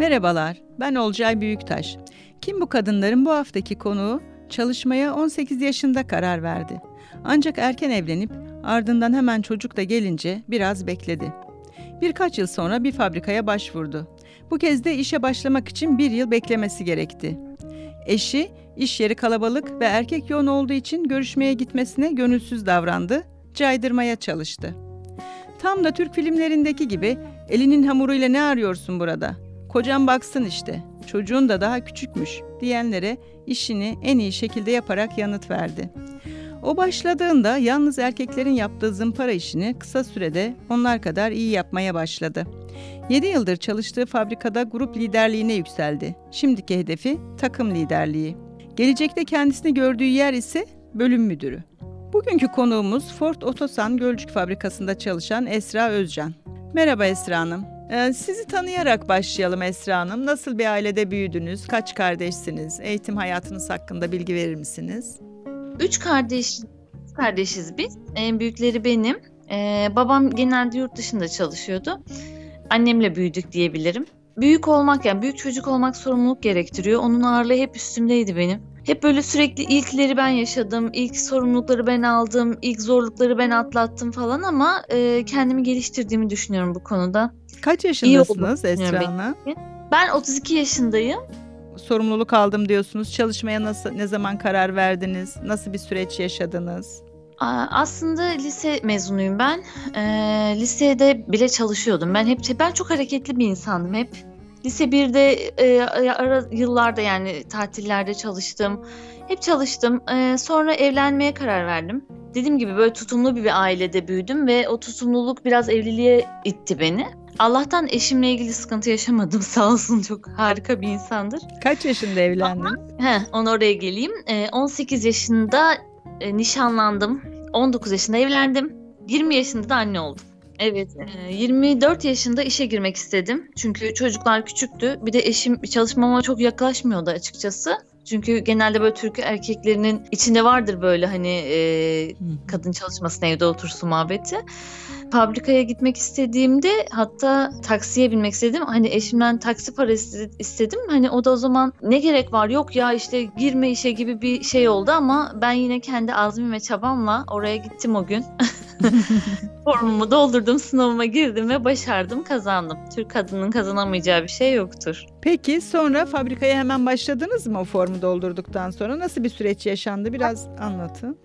Merhabalar, ben Olcay Büyüktaş. Kim bu kadınların bu haftaki konuğu çalışmaya 18 yaşında karar verdi. Ancak erken evlenip ardından hemen çocuk da gelince biraz bekledi. Birkaç yıl sonra bir fabrikaya başvurdu. Bu kez de işe başlamak için bir yıl beklemesi gerekti. Eşi iş yeri kalabalık ve erkek yoğun olduğu için görüşmeye gitmesine gönülsüz davrandı, caydırmaya çalıştı. Tam da Türk filmlerindeki gibi elinin hamuruyla ne arıyorsun burada? Kocam baksın işte, çocuğun da daha küçükmüş diyenlere işini en iyi şekilde yaparak yanıt verdi. O başladığında yalnız erkeklerin yaptığı zımpara işini kısa sürede onlar kadar iyi yapmaya başladı. 7 yıldır çalıştığı fabrikada grup liderliğine yükseldi. Şimdiki hedefi takım liderliği. Gelecekte kendisini gördüğü yer ise bölüm müdürü. Bugünkü konuğumuz Ford Otosan Gölcük Fabrikası'nda çalışan Esra Özcan. Merhaba Esra Hanım. Ee, sizi tanıyarak başlayalım Esra Hanım. Nasıl bir ailede büyüdünüz? Kaç kardeşsiniz? Eğitim hayatınız hakkında bilgi verir misiniz? Üç kardeş kardeşiz biz. En büyükleri benim. Ee, babam genelde yurt dışında çalışıyordu. Annemle büyüdük diyebilirim. Büyük olmak yani büyük çocuk olmak sorumluluk gerektiriyor. Onun ağırlığı hep üstümdeydi benim. Hep böyle sürekli ilkleri ben yaşadım, ilk sorumlulukları ben aldım, ilk zorlukları ben atlattım falan ama e, kendimi geliştirdiğimi düşünüyorum bu konuda. Kaç yaşındasınız Esra Hanım? Ben 32 yaşındayım. Sorumluluk aldım diyorsunuz. Çalışmaya nasıl ne zaman karar verdiniz? Nasıl bir süreç yaşadınız? Aslında lise mezunuyum ben. E, lisede bile çalışıyordum. Ben hep ben çok hareketli bir insandım hep. Lise 1'de e, ara yıllarda yani tatillerde çalıştım. Hep çalıştım. E, sonra evlenmeye karar verdim. Dediğim gibi böyle tutumlu bir ailede büyüdüm ve o tutumluluk biraz evliliğe itti beni. Allah'tan eşimle ilgili sıkıntı yaşamadım. Sağ olsun çok harika bir insandır. Kaç yaşında evlendin? Ama, he, onu oraya geleyim. E, 18 yaşında e, nişanlandım. 19 yaşında evlendim. 20 yaşında da anne oldum. Evet, 24 yaşında işe girmek istedim. Çünkü çocuklar küçüktü. Bir de eşim çalışmama çok yaklaşmıyordu açıkçası. Çünkü genelde böyle Türk erkeklerinin içinde vardır böyle hani e, kadın çalışmasın evde otursun muhabbeti. Fabrikaya gitmek istediğimde hatta taksiye binmek istedim. Hani eşimden taksi parası istedim. Hani o da o zaman ne gerek var yok ya işte girme işe gibi bir şey oldu ama ben yine kendi azmim ve çabamla oraya gittim o gün. Formumu doldurdum, sınavıma girdim ve başardım, kazandım. Türk kadının kazanamayacağı bir şey yoktur. Peki sonra fabrikaya hemen başladınız mı o formu doldurduktan sonra? Nasıl bir süreç yaşandı? Biraz anlatın.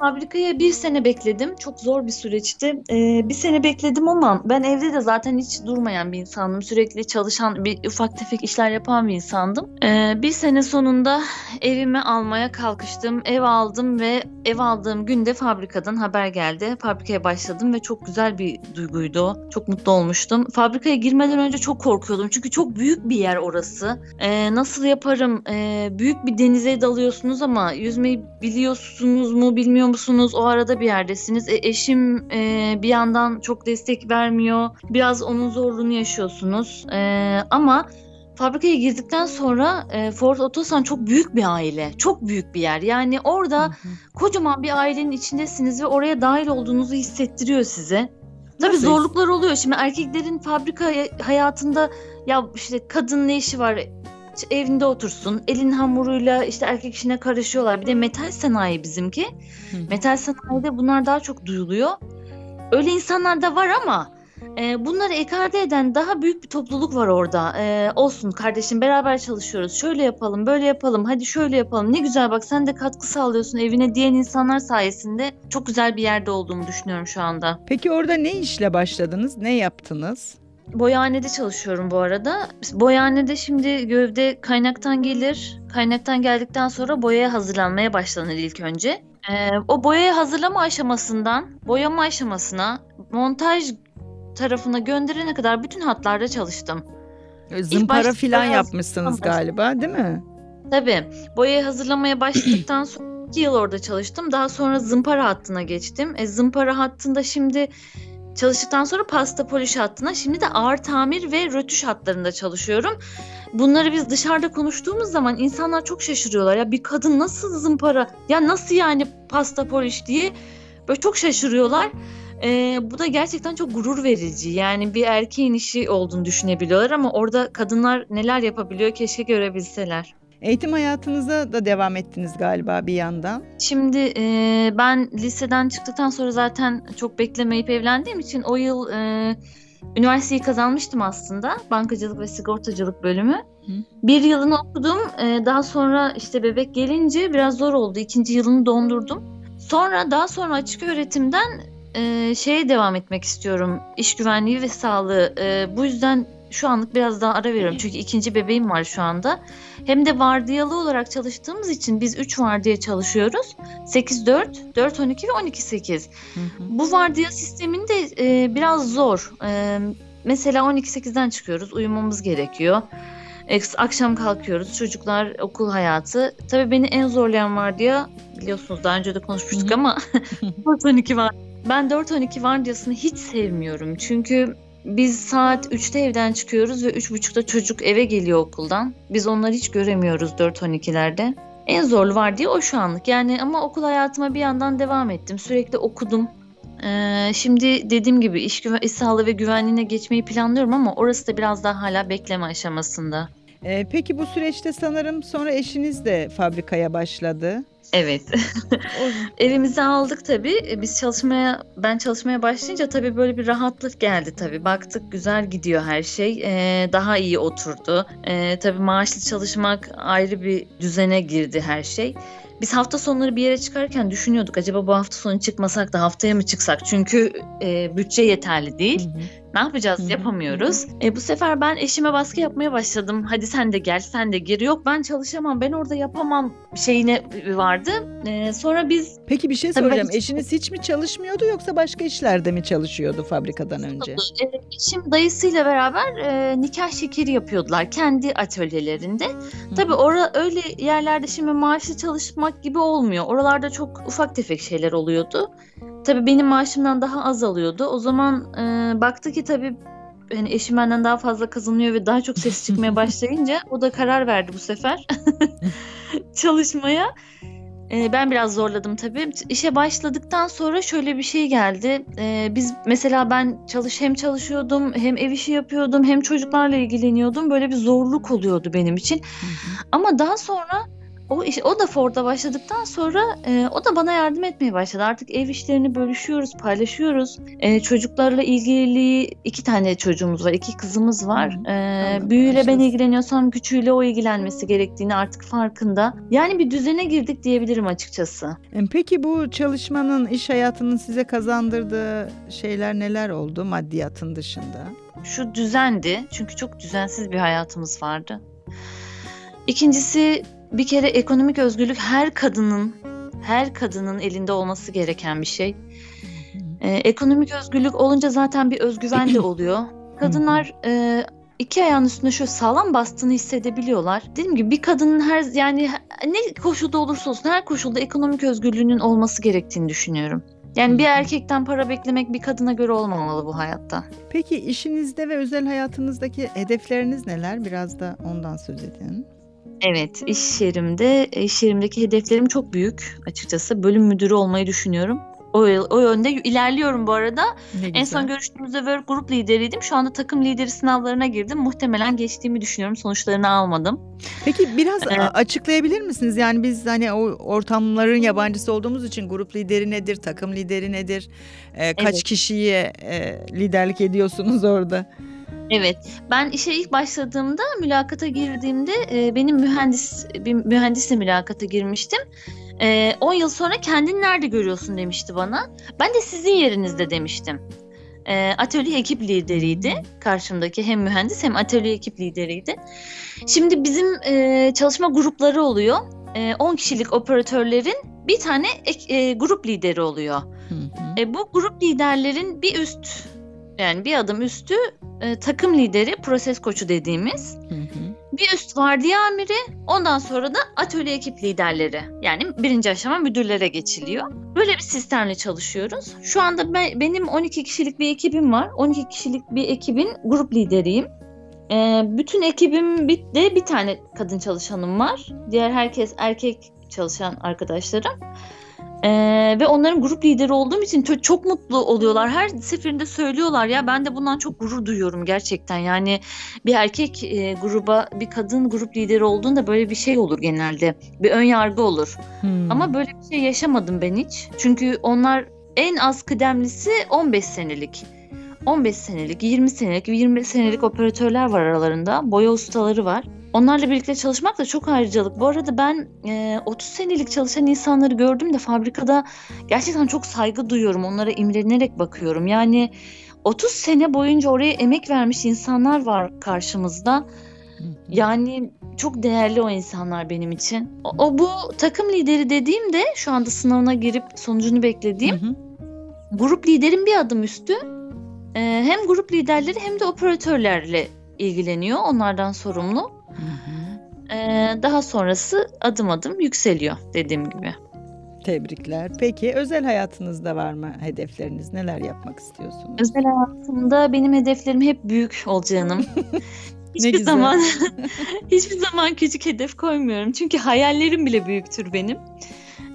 Fabrikaya bir sene bekledim. Çok zor bir süreçti. Ee, bir sene bekledim ama ben evde de zaten hiç durmayan bir insandım. Sürekli çalışan, bir ufak tefek işler yapan bir insandım. Ee, bir sene sonunda evimi almaya kalkıştım. Ev aldım ve ev aldığım günde fabrikadan haber geldi. Fabrikaya başladım ve çok güzel bir duyguydu. Çok mutlu olmuştum. Fabrikaya girmeden önce çok korkuyordum. Çünkü çok büyük bir yer orası. Ee, nasıl yaparım? Ee, büyük bir denize dalıyorsunuz ama yüzmeyi biliyorsunuz mu bilmiyorum bilmiyor musunuz? O arada bir yerdesiniz. E, eşim e, bir yandan çok destek vermiyor. Biraz onun zorluğunu yaşıyorsunuz. E, ama fabrikaya girdikten sonra e, Ford Otosan çok büyük bir aile. Çok büyük bir yer. Yani orada hı hı. kocaman bir ailenin içindesiniz ve oraya dahil olduğunuzu hissettiriyor size. Tabii Nasıl? zorluklar oluyor. Şimdi erkeklerin fabrika hayatında ya işte kadın ne işi var? Evinde otursun. Elin hamuruyla işte erkek işine karışıyorlar. Bir de metal sanayi bizimki. Hı. Metal sanayide bunlar daha çok duyuluyor. Öyle insanlar da var ama e, bunları ekarte eden daha büyük bir topluluk var orada. E, olsun kardeşim beraber çalışıyoruz. Şöyle yapalım, böyle yapalım. Hadi şöyle yapalım. Ne güzel bak sen de katkı sağlıyorsun evine diyen insanlar sayesinde çok güzel bir yerde olduğumu düşünüyorum şu anda. Peki orada ne işle başladınız? Ne yaptınız? Boyahanede çalışıyorum bu arada. Boyahanede şimdi gövde kaynaktan gelir. Kaynaktan geldikten sonra boyaya hazırlanmaya başlanır ilk önce. Ee, o boyaya hazırlama aşamasından boyama aşamasına, montaj tarafına gönderene kadar bütün hatlarda çalıştım. Zımpara filan yapmışsınız galiba değil mi? Tabii. Boyayı hazırlamaya başladıktan sonra 2 yıl orada çalıştım. Daha sonra zımpara hattına geçtim. E, zımpara hattında şimdi Çalıştıktan sonra pasta poliş hattına şimdi de ağır tamir ve rötuş hatlarında çalışıyorum. Bunları biz dışarıda konuştuğumuz zaman insanlar çok şaşırıyorlar. Ya bir kadın nasıl zımpara ya nasıl yani pasta poliş diye böyle çok şaşırıyorlar. E, bu da gerçekten çok gurur verici. Yani bir erkeğin işi olduğunu düşünebiliyorlar ama orada kadınlar neler yapabiliyor keşke görebilseler. Eğitim hayatınıza da devam ettiniz galiba bir yandan. Şimdi e, ben liseden çıktıktan sonra zaten çok beklemeyip evlendiğim için o yıl e, üniversiteyi kazanmıştım aslında. Bankacılık ve sigortacılık bölümü. Hı. Bir yılını okudum. E, daha sonra işte bebek gelince biraz zor oldu. İkinci yılını dondurdum. Sonra daha sonra açık öğretimden e, şeye devam etmek istiyorum. İş güvenliği ve sağlığı. E, bu yüzden şu anlık biraz daha ara veriyorum. Çünkü ikinci bebeğim var şu anda. Hem de vardiyalı olarak çalıştığımız için biz 3 vardiya çalışıyoruz. 8-4, 4-12 ve 12-8. Bu vardiya sisteminde e, biraz zor. E, mesela 12-8'den çıkıyoruz. Uyumamız gerekiyor. Akşam kalkıyoruz. Çocuklar okul hayatı. Tabii beni en zorlayan vardiya biliyorsunuz daha önce de konuşmuştuk ama 4-12 var. Ben 4-12 vardiyasını hiç sevmiyorum. Çünkü biz saat 3'te evden çıkıyoruz ve 3.30'da çocuk eve geliyor okuldan. Biz onları hiç göremiyoruz 4-12'lerde. En zorlu var diye o şu anlık. Yani ama okul hayatıma bir yandan devam ettim. Sürekli okudum. Ee, şimdi dediğim gibi iş, güven- iş sağlığı ve güvenliğine geçmeyi planlıyorum ama orası da biraz daha hala bekleme aşamasında. Ee, peki bu süreçte sanırım sonra eşiniz de fabrikaya başladı. Evet. Evimizi aldık tabii. E, biz çalışmaya, ben çalışmaya başlayınca tabii böyle bir rahatlık geldi tabii. Baktık güzel gidiyor her şey. Ee, daha iyi oturdu. Ee, tabii maaşlı çalışmak ayrı bir düzene girdi her şey. Biz hafta sonları bir yere çıkarken düşünüyorduk acaba bu hafta sonu çıkmasak da haftaya mı çıksak? Çünkü e, bütçe yeterli değil. Hı hı. Ne yapacağız? Hı-hı. Yapamıyoruz. E, bu sefer ben eşime baskı yapmaya başladım. Hadi sen de gel, sen de gir. Yok ben çalışamam, ben orada yapamam şeyine vardı. E, sonra biz... Peki bir şey soracağım. Ben... Eşiniz hiç mi çalışmıyordu yoksa başka işlerde mi çalışıyordu fabrikadan önce? E, eşim dayısıyla beraber e, nikah şekeri yapıyordular kendi atölyelerinde. Tabii ora, öyle yerlerde şimdi maaşlı çalışmak gibi olmuyor. Oralarda çok ufak tefek şeyler oluyordu. Tabii benim maaşımdan daha az alıyordu. O zaman e, baktı ki tabii hani eşim benden daha fazla kazanıyor ve daha çok ses çıkmaya başlayınca o da karar verdi bu sefer çalışmaya. E, ben biraz zorladım tabii. İşe başladıktan sonra şöyle bir şey geldi. E, biz mesela ben çalış hem çalışıyordum hem ev işi yapıyordum hem çocuklarla ilgileniyordum. Böyle bir zorluk oluyordu benim için. Ama daha sonra o iş, o da Ford'a başladıktan sonra e, o da bana yardım etmeye başladı. Artık ev işlerini bölüşüyoruz, paylaşıyoruz. E, çocuklarla ilgili iki tane çocuğumuz var, iki kızımız var. E, büyüğüyle ben ilgileniyorsam küçüğüyle o ilgilenmesi gerektiğini artık farkında. Yani bir düzene girdik diyebilirim açıkçası. E, peki bu çalışmanın, iş hayatının size kazandırdığı şeyler neler oldu maddiyatın dışında? Şu düzendi. Çünkü çok düzensiz bir hayatımız vardı. İkincisi bir kere ekonomik özgürlük her kadının her kadının elinde olması gereken bir şey. Ee, ekonomik özgürlük olunca zaten bir özgüven de oluyor. Kadınlar e, iki ayağın üstünde şöyle sağlam bastığını hissedebiliyorlar. Dediğim gibi bir kadının her yani ne koşulda olursa olsun her koşulda ekonomik özgürlüğünün olması gerektiğini düşünüyorum. Yani bir erkekten para beklemek bir kadına göre olmamalı bu hayatta. Peki işinizde ve özel hayatınızdaki hedefleriniz neler? Biraz da ondan söz edin. Evet, iş yerimde, iş yerimdeki hedeflerim çok büyük açıkçası. Bölüm müdürü olmayı düşünüyorum. O, o yönde ilerliyorum bu arada. En son görüştüğümüzde Work Group lideriydim. Şu anda takım lideri sınavlarına girdim. Muhtemelen geçtiğimi düşünüyorum. Sonuçlarını almadım. Peki biraz ee, açıklayabilir misiniz? Yani biz hani o ortamların yabancısı olduğumuz için grup lideri nedir, takım lideri nedir? Ee, kaç evet. kişiye e, liderlik ediyorsunuz orada? Evet, ben işe ilk başladığımda mülakata girdiğimde e, benim mühendis bir mühendisle mülakata girmiştim. 10 e, yıl sonra kendini nerede görüyorsun demişti bana. Ben de sizin yerinizde demiştim. E, atölye ekip lideriydi karşımdaki hem mühendis hem atölye ekip lideriydi. Şimdi bizim e, çalışma grupları oluyor. E, 10 kişilik operatörlerin bir tane ek, e, grup lideri oluyor. Hı hı. E, bu grup liderlerin bir üst yani bir adım üstü e, takım lideri, proses koçu dediğimiz. Hı hı. Bir üst vardiya amiri, ondan sonra da atölye ekip liderleri. Yani birinci aşama müdürlere geçiliyor. Böyle bir sistemle çalışıyoruz. Şu anda ben, benim 12 kişilik bir ekibim var. 12 kişilik bir ekibin grup lideriyim. E, bütün ekibimde bir tane kadın çalışanım var. Diğer herkes erkek çalışan arkadaşlarım. Ee, ve onların grup lideri olduğum için çok mutlu oluyorlar. Her seferinde söylüyorlar ya ben de bundan çok gurur duyuyorum gerçekten. Yani bir erkek e, gruba bir kadın grup lideri olduğunda böyle bir şey olur genelde. Bir ön yargı olur. Hmm. Ama böyle bir şey yaşamadım ben hiç. Çünkü onlar en az kıdemlisi 15 senelik. 15 senelik, 20 senelik, 25 senelik operatörler var aralarında. Boya ustaları var. Onlarla birlikte çalışmak da çok ayrıcalık. Bu arada ben e, 30 senelik çalışan insanları gördüm de fabrikada gerçekten çok saygı duyuyorum. Onlara imrenerek bakıyorum. Yani 30 sene boyunca oraya emek vermiş insanlar var karşımızda. Yani çok değerli o insanlar benim için. O, o bu takım lideri dediğimde şu anda sınavına girip sonucunu beklediğim hı hı. grup liderin bir adım üstü. Ee, hem grup liderleri hem de operatörlerle ilgileniyor. Onlardan sorumlu. Ee, daha sonrası adım adım yükseliyor dediğim gibi. Tebrikler. Peki özel hayatınızda var mı hedefleriniz? Neler yapmak istiyorsunuz? Özel hayatımda benim hedeflerim hep büyük olacağım. hiçbir güzel. zaman hiçbir zaman küçük hedef koymuyorum. Çünkü hayallerim bile büyüktür benim.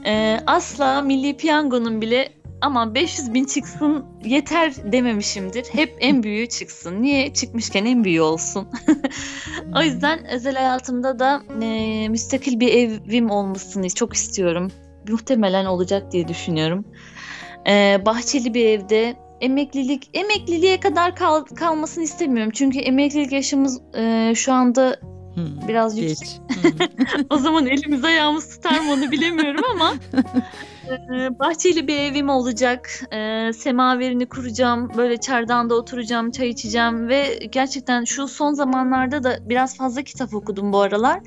Ee, asla Milli Piyango'nun bile ama 500 bin çıksın yeter dememişimdir. Hep en büyüğü çıksın. Niye? Çıkmışken en büyüğü olsun. o yüzden özel hayatımda da e, müstakil bir evim olmasını çok istiyorum. Muhtemelen olacak diye düşünüyorum. E, bahçeli bir evde emeklilik emekliliğe kadar kal, kalmasını istemiyorum. Çünkü emeklilik yaşımız e, şu anda Hmm, biraz yüksek. Hmm. o zaman elimiz ayağımız tutar mı onu bilemiyorum ama bahçeli bir evim olacak. Ee, semaverini kuracağım. Böyle çardağında oturacağım, çay içeceğim ve gerçekten şu son zamanlarda da biraz fazla kitap okudum bu aralar.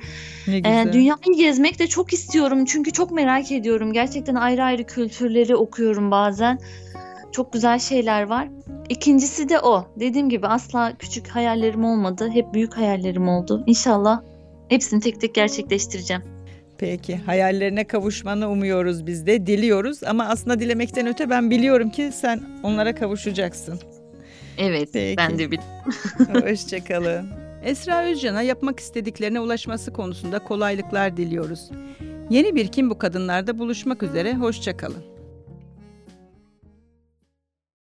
Ne ee, güzel. dünyayı gezmek de çok istiyorum çünkü çok merak ediyorum. Gerçekten ayrı ayrı kültürleri okuyorum bazen. Çok güzel şeyler var. İkincisi de o. Dediğim gibi asla küçük hayallerim olmadı. Hep büyük hayallerim oldu. İnşallah hepsini tek tek gerçekleştireceğim. Peki hayallerine kavuşmanı umuyoruz biz de diliyoruz ama aslında dilemekten öte ben biliyorum ki sen onlara kavuşacaksın. Evet Peki. ben de biliyorum. Hoşçakalın. Esra Özcan'a yapmak istediklerine ulaşması konusunda kolaylıklar diliyoruz. Yeni bir Kim Bu Kadınlar'da buluşmak üzere, hoşçakalın.